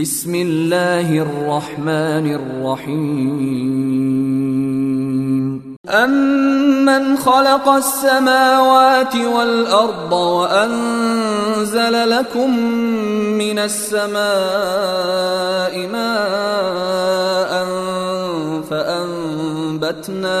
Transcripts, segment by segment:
بسم الله الرحمن الرحيم. أمن خلق السماوات والأرض وأنزل لكم من السماء ماء فأنبتنا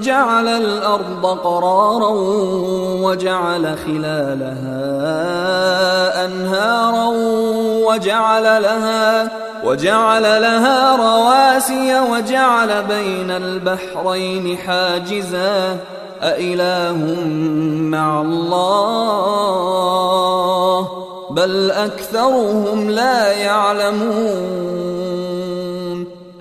جعل الأرض قرارا وجعل خلالها أنهارا وجعل لها وجعل لها رواسي وجعل بين البحرين حاجزا. أإله مع الله؟ بل أكثرهم لا يعلمون.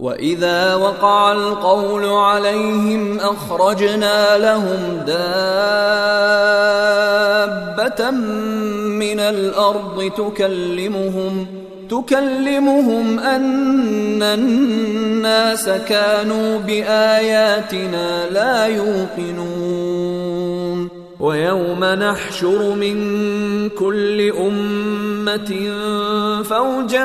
واذا وقع القول عليهم اخرجنا لهم دابه من الأرض تكلمهم تكلمهم ان الناس كانوا باياتنا لا يوقنون ويوم نحشر من كل امه فوجا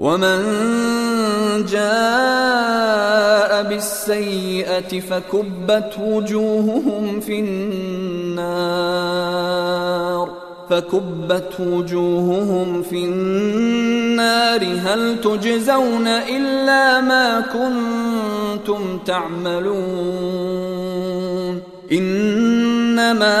ومن جاء بالسيئه فكبت وجوههم في النار فكبت وجوههم في النار هل تجزون الا ما كنتم تعملون انما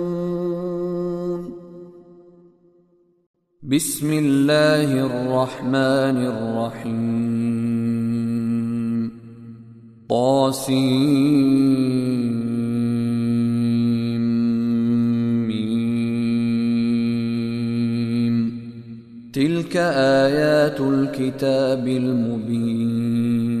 بسم الله الرحمن الرحيم. طاسيم. تلك آيات الكتاب المبين.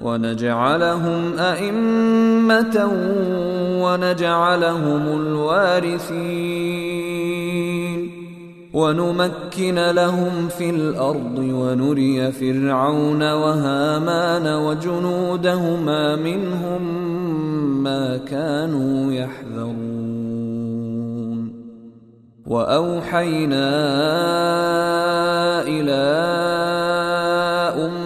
ونجعلهم أئمة ونجعلهم الوارثين. ونمكن لهم في الأرض ونري فرعون وهامان وجنودهما منهم ما كانوا يحذرون. وأوحينا إلى أم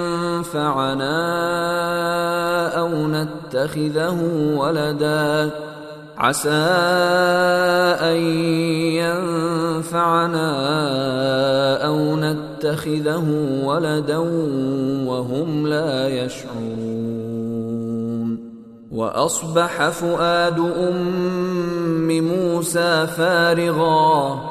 ينفعنا أو نتخذه ولدا. عسى أن ينفعنا أو نتخذه ولدا وهم لا يشعرون. وأصبح فؤاد أم موسى فارغاً.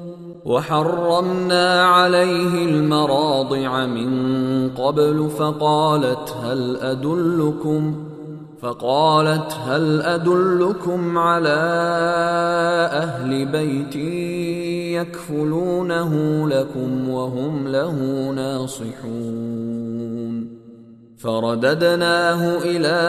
وحرمنا عليه المراضع من قبل فقالت هل أدلكم فقالت هل أدلكم على أهل بيت يكفلونه لكم وهم له ناصحون فرددناه إلى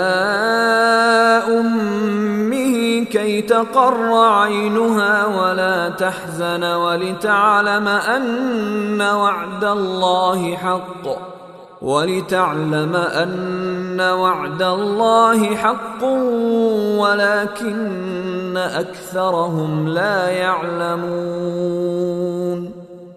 أمه كي تقر عينها ولا تحزن ولتعلم أن وعد الله حق ولتعلم أن وعد الله حق ولكن أكثرهم لا يعلمون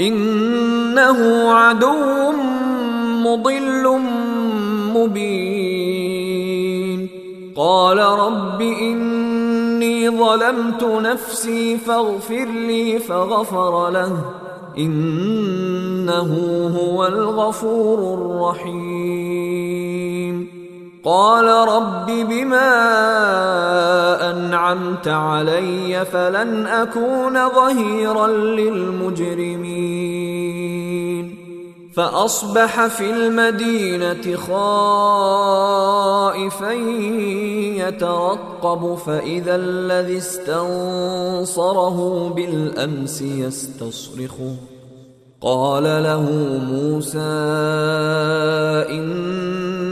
إنه عدو مضل مبين. قال رب إني ظلمت نفسي فاغفر لي فغفر له. إنه هو الغفور الرحيم. قال رب بما أنعمت علي فلن أكون ظهيرا للمجرمين. فأصبح في المدينة خائفا يترقب فإذا الذي استنصره بالأمس يستصرخه. قال له موسى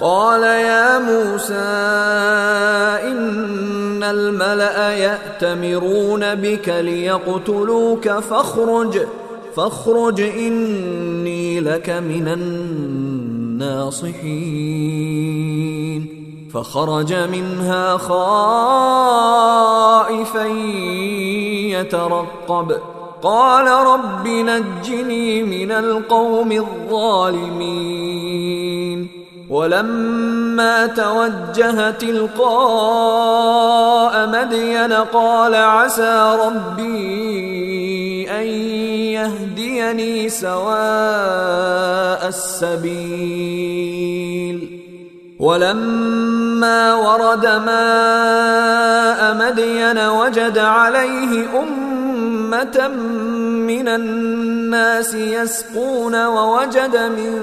قال يا موسى إن الملأ يأتمرون بك ليقتلوك فاخرج فاخرج إني لك من الناصحين. فخرج منها خائفا يترقب. قال رب نجني من القوم الظالمين. ولما توجه تلقاء مدين قال عسى ربي أن يهديني سواء السبيل. ولما ورد ماء مدين وجد عليه أمة من الناس يسقون ووجد من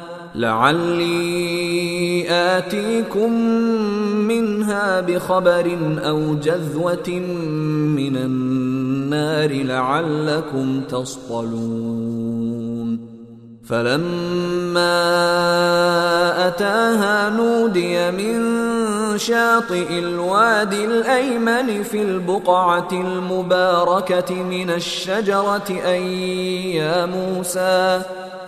لعلي آتيكم منها بخبر أو جذوة من النار لعلكم تصطلون. فلما أتاها نودي من شاطئ الوادي الأيمن في البقعة المباركة من الشجرة أن يا موسى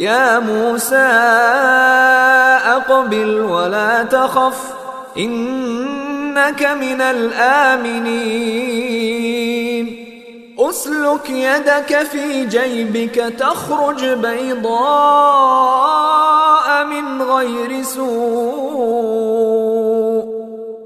يا موسى أقبل ولا تخف إنك من الآمنين. أسلك يدك في جيبك تخرج بيضاء من غير سوء.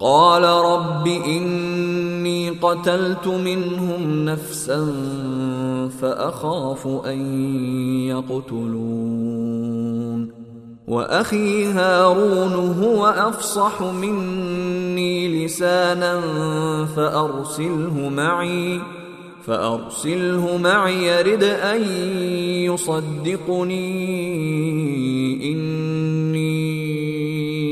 قال رب إني قتلت منهم نفسا فأخاف أن يقتلون. وأخي هارون هو أفصح مني لسانا فأرسله معي فأرسله معي يرد أن يصدقني.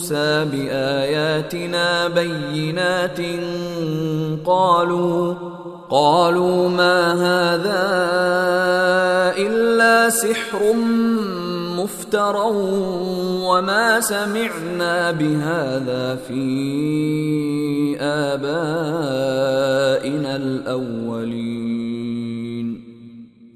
موسى بآياتنا بينات قالوا قالوا ما هذا إلا سحر مفترى وما سمعنا بهذا في آبائنا الأولين.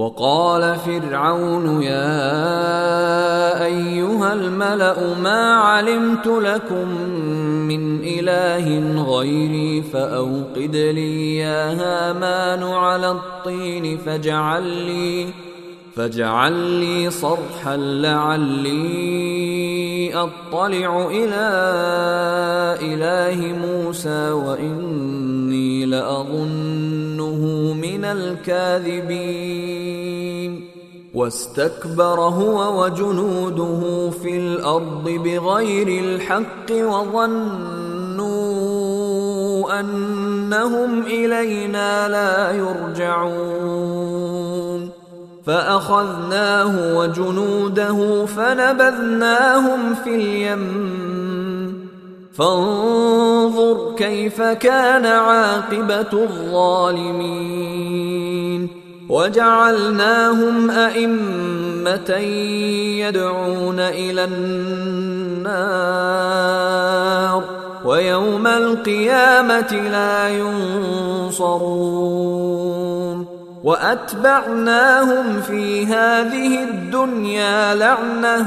وقال فرعون يا أيها الملأ ما علمت لكم من إله غيري فأوقد لي يا هامان على الطين فاجعل لي فاجعل لي صرحا لعلي أطلع إلى إله موسى وإني لاظنه من الكاذبين. واستكبر هو وجنوده في الأرض بغير الحق وظنوا أنهم إلينا لا يرجعون. فأخذناه وجنوده فنبذناهم في اليم فانظر كيف كان عاقبة الظالمين. وجعلناهم أئمة يدعون إلى النار ويوم القيامة لا ينصرون. وأتبعناهم في هذه الدنيا لعنة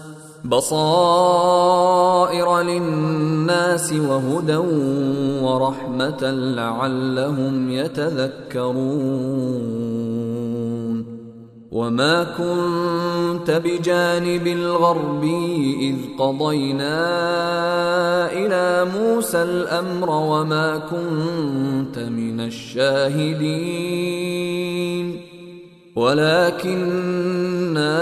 بصائر للناس وهدى ورحمة لعلهم يتذكرون. وما كنت بجانب الغربي إذ قضينا إلى موسى الأمر وما كنت من الشاهدين. ولكنا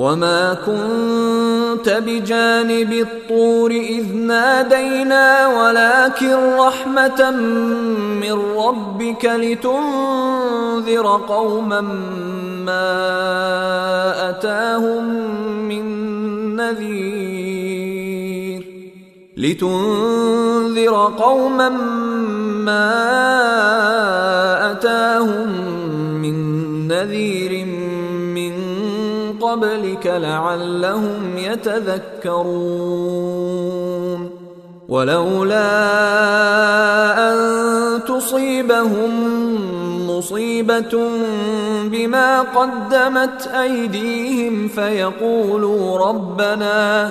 وما كنت بجانب الطور اذ نادينا ولكن رحمه من ربك لتنذر قوما ما اتاهم من نذير لتنذر قوما ما اتاهم من نذير قبلك لعلهم يتذكرون. ولولا أن تصيبهم مصيبة بما قدمت أيديهم فيقولوا ربنا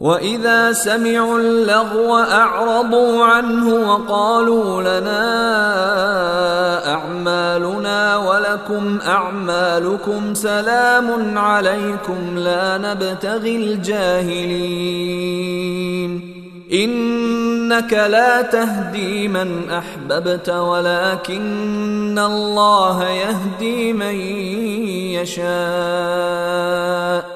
واذا سمعوا اللغو اعرضوا عنه وقالوا لنا اعمالنا ولكم اعمالكم سلام عليكم لا نبتغي الجاهلين انك لا تهدي من احببت ولكن الله يهدي من يشاء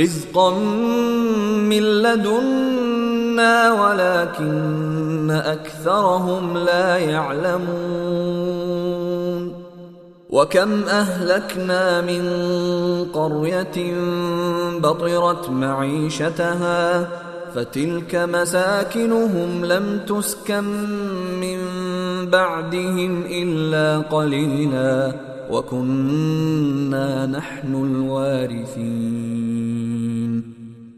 رزقا من لدنا ولكن اكثرهم لا يعلمون وكم اهلكنا من قريه بطرت معيشتها فتلك مساكنهم لم تسكن من بعدهم الا قليلا وكنا نحن الوارثين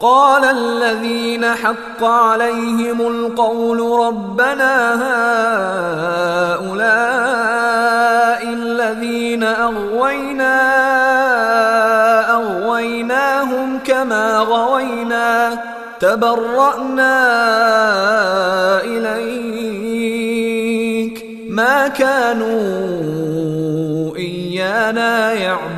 قال الذين حق عليهم القول ربنا هؤلاء الذين أغوينا أغويناهم كما غوينا تبرأنا إليك ما كانوا إيانا يعبدون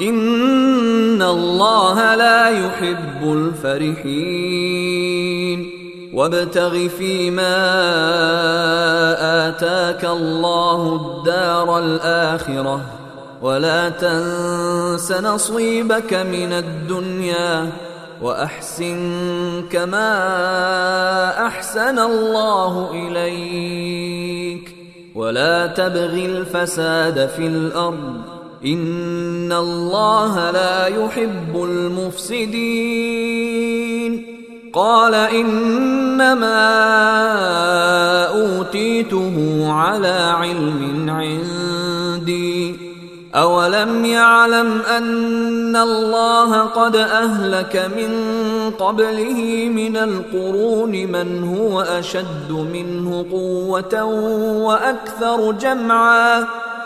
ان الله لا يحب الفرحين وابتغ فيما اتاك الله الدار الاخره ولا تنس نصيبك من الدنيا واحسن كما احسن الله اليك ولا تبغ الفساد في الأرض ان الله لا يحب المفسدين. قال انما اوتيته على علم عندي. أولم يعلم أن الله قد أهلك من قبله من القرون من هو أشد منه قوة وأكثر جمعا.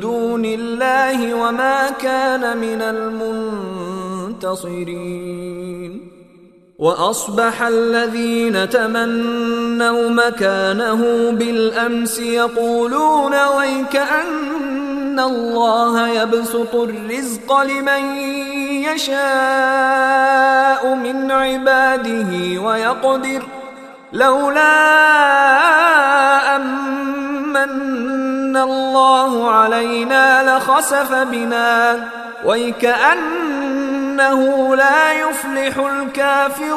دون الله وما كان من المنتصرين. وأصبح الذين تمنوا مكانه بالأمس يقولون ويك أن الله يبسط الرزق لمن يشاء من عباده ويقدر لولا أمن الله علينا لخسف بنا ويكأنه لا يفلح الكافرون.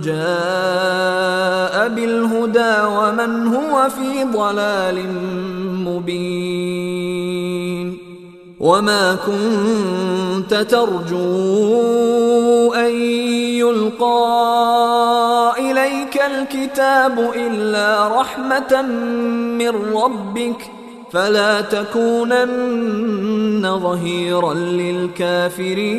جاء بالهدى ومن هو في ضلال مبين وما كنت ترجو أن يلقى إليك الكتاب إلا رحمة من ربك فلا تكونن ظهيرا للكافرين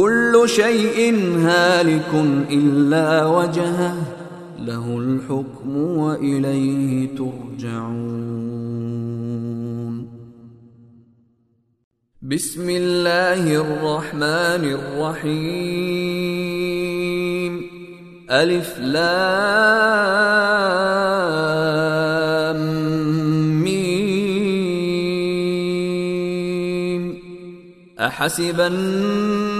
كل شيء هالك إلا وجهه له الحكم وإليه ترجعون. بسم الله الرحمن الرحيم. ألف لام ميم. أحسب الناس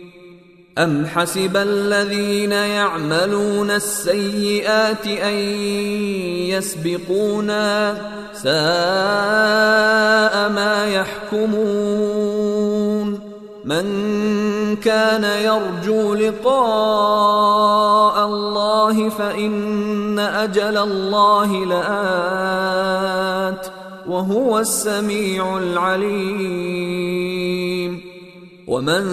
أم حسب الذين يعملون السيئات أن يسبقونا ساء ما يحكمون من كان يرجو لقاء الله فإن أجل الله لآت وهو السميع العليم ومن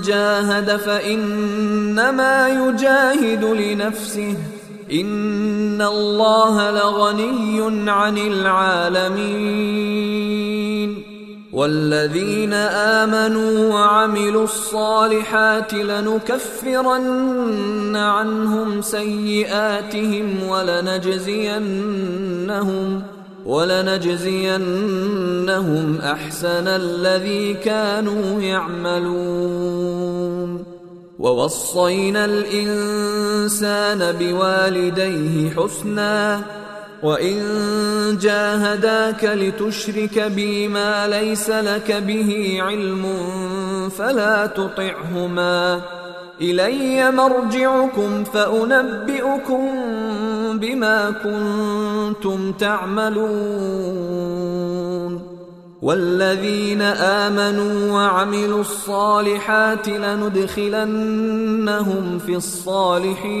جاهد فإنما يجاهد لنفسه. إن الله لغني عن العالمين. والذين آمنوا وعملوا الصالحات لنكفرن عنهم سيئاتهم ولنجزينهم ولنجزينهم أحسن الذي كانوا يعملون. ووصينا الإنسان بوالديه حسنا وإن جاهداك لتشرك بي ما ليس لك به علم فلا تطعهما. إلي مرجعكم فأنبئكم بما كنتم تعملون. والذين آمنوا وعملوا الصالحات لندخلنهم في الصالحين.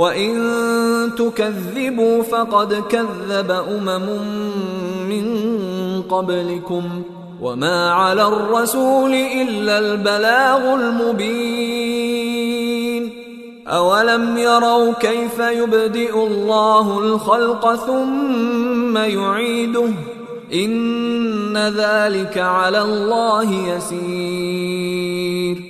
وان تكذبوا فقد كذب امم من قبلكم وما على الرسول الا البلاغ المبين اولم يروا كيف يبدئ الله الخلق ثم يعيده ان ذلك على الله يسير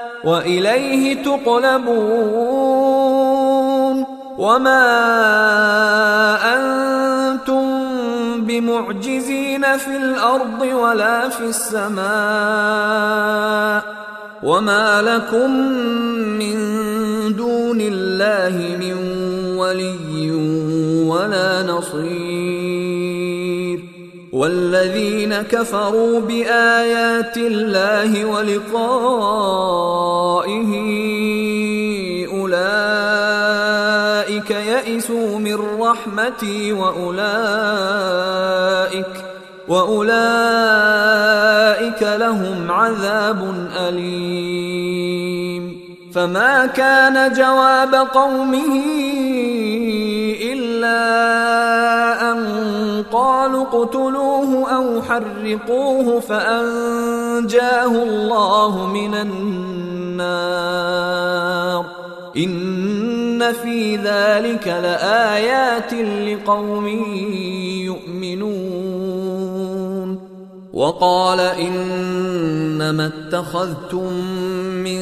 وإليه تقلبون وما أنتم بمعجزين في الأرض ولا في السماء وما لكم من دون الله من ولي ولا نصير والذين كفروا بآيات الله ولقائه أولئك يئسوا من رحمتي وأولئك وأولئك لهم عذاب أليم. فما كان جواب قومه إلا أن قالوا اقتلوه أو حرقوه فأنجاه الله من النار. إن في ذلك لآيات لقوم يؤمنون. وقال إنما اتخذتم من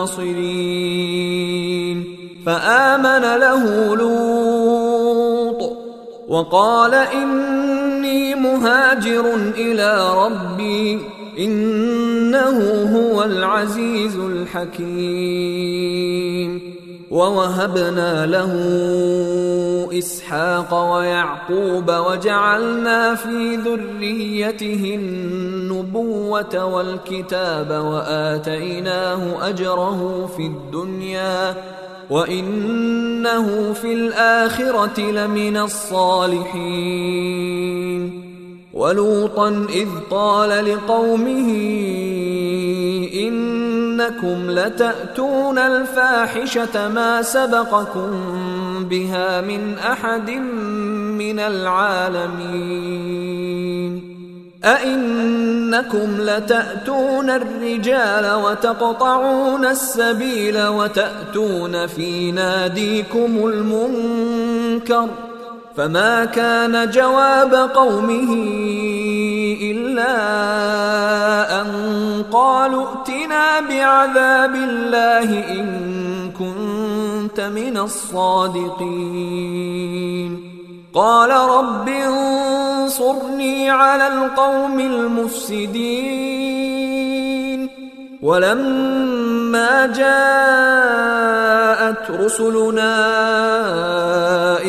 من ناصرين فآمن له لوط وقال ان إني مهاجر إلى ربي إنه هو العزيز الحكيم. ووهبنا له إسحاق ويعقوب وجعلنا في ذريته النبوة والكتاب وآتيناه أجره في الدنيا وإنه في الآخرة لمن الصالحين. ولوطا إذ قال لقومه إنكم لتأتون الفاحشة ما سبقكم بها من أحد من العالمين. أئنكم لتأتون الرجال وتقطعون السبيل وتأتون في ناديكم المنكر ۖ فما كان جواب قومه ان قالوا ائتنا بعذاب الله إن كنت من الصادقين. قال رب انصرني على القوم المفسدين. ولما جاءت رسلنا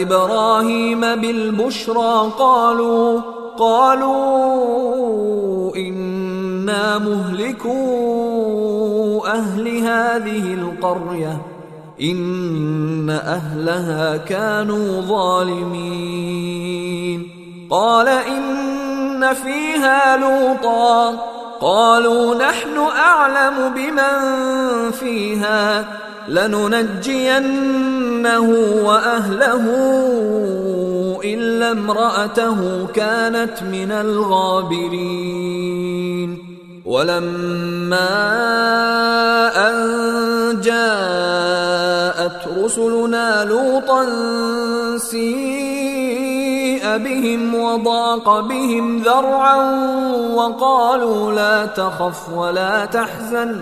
إبراهيم بالبشرى قالوا قالوا إنا مهلكو أهل هذه القرية إن أهلها كانوا ظالمين. قال إن فيها لوطا قالوا نحن أعلم بمن فيها. لننجينه وأهله إلا امرأته كانت من الغابرين. ولما أن جاءت رسلنا لوطا سيء بهم وضاق بهم ذرعا وقالوا لا تخف ولا تحزن.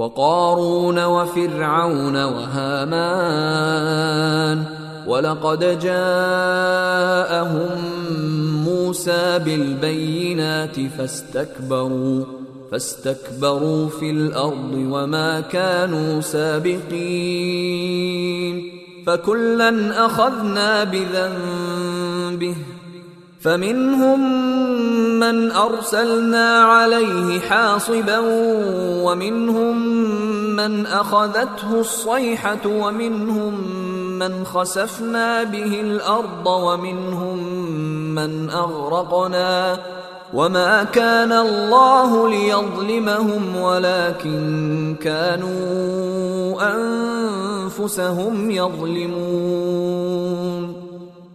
وقارون وفرعون وهامان ولقد جاءهم موسى بالبينات فاستكبروا فاستكبروا في الأرض وما كانوا سابقين فكلا أخذنا بذنبه فمنهم من أرسلنا عليه حاصبا ومنهم من أخذته الصيحة ومنهم من خسفنا به الأرض ومنهم من أغرقنا وما كان الله ليظلمهم ولكن كانوا أنفسهم يظلمون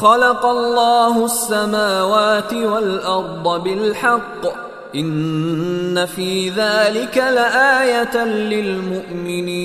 خلق الله السماوات والأرض بالحق. إن في ذلك لآية للمؤمنين.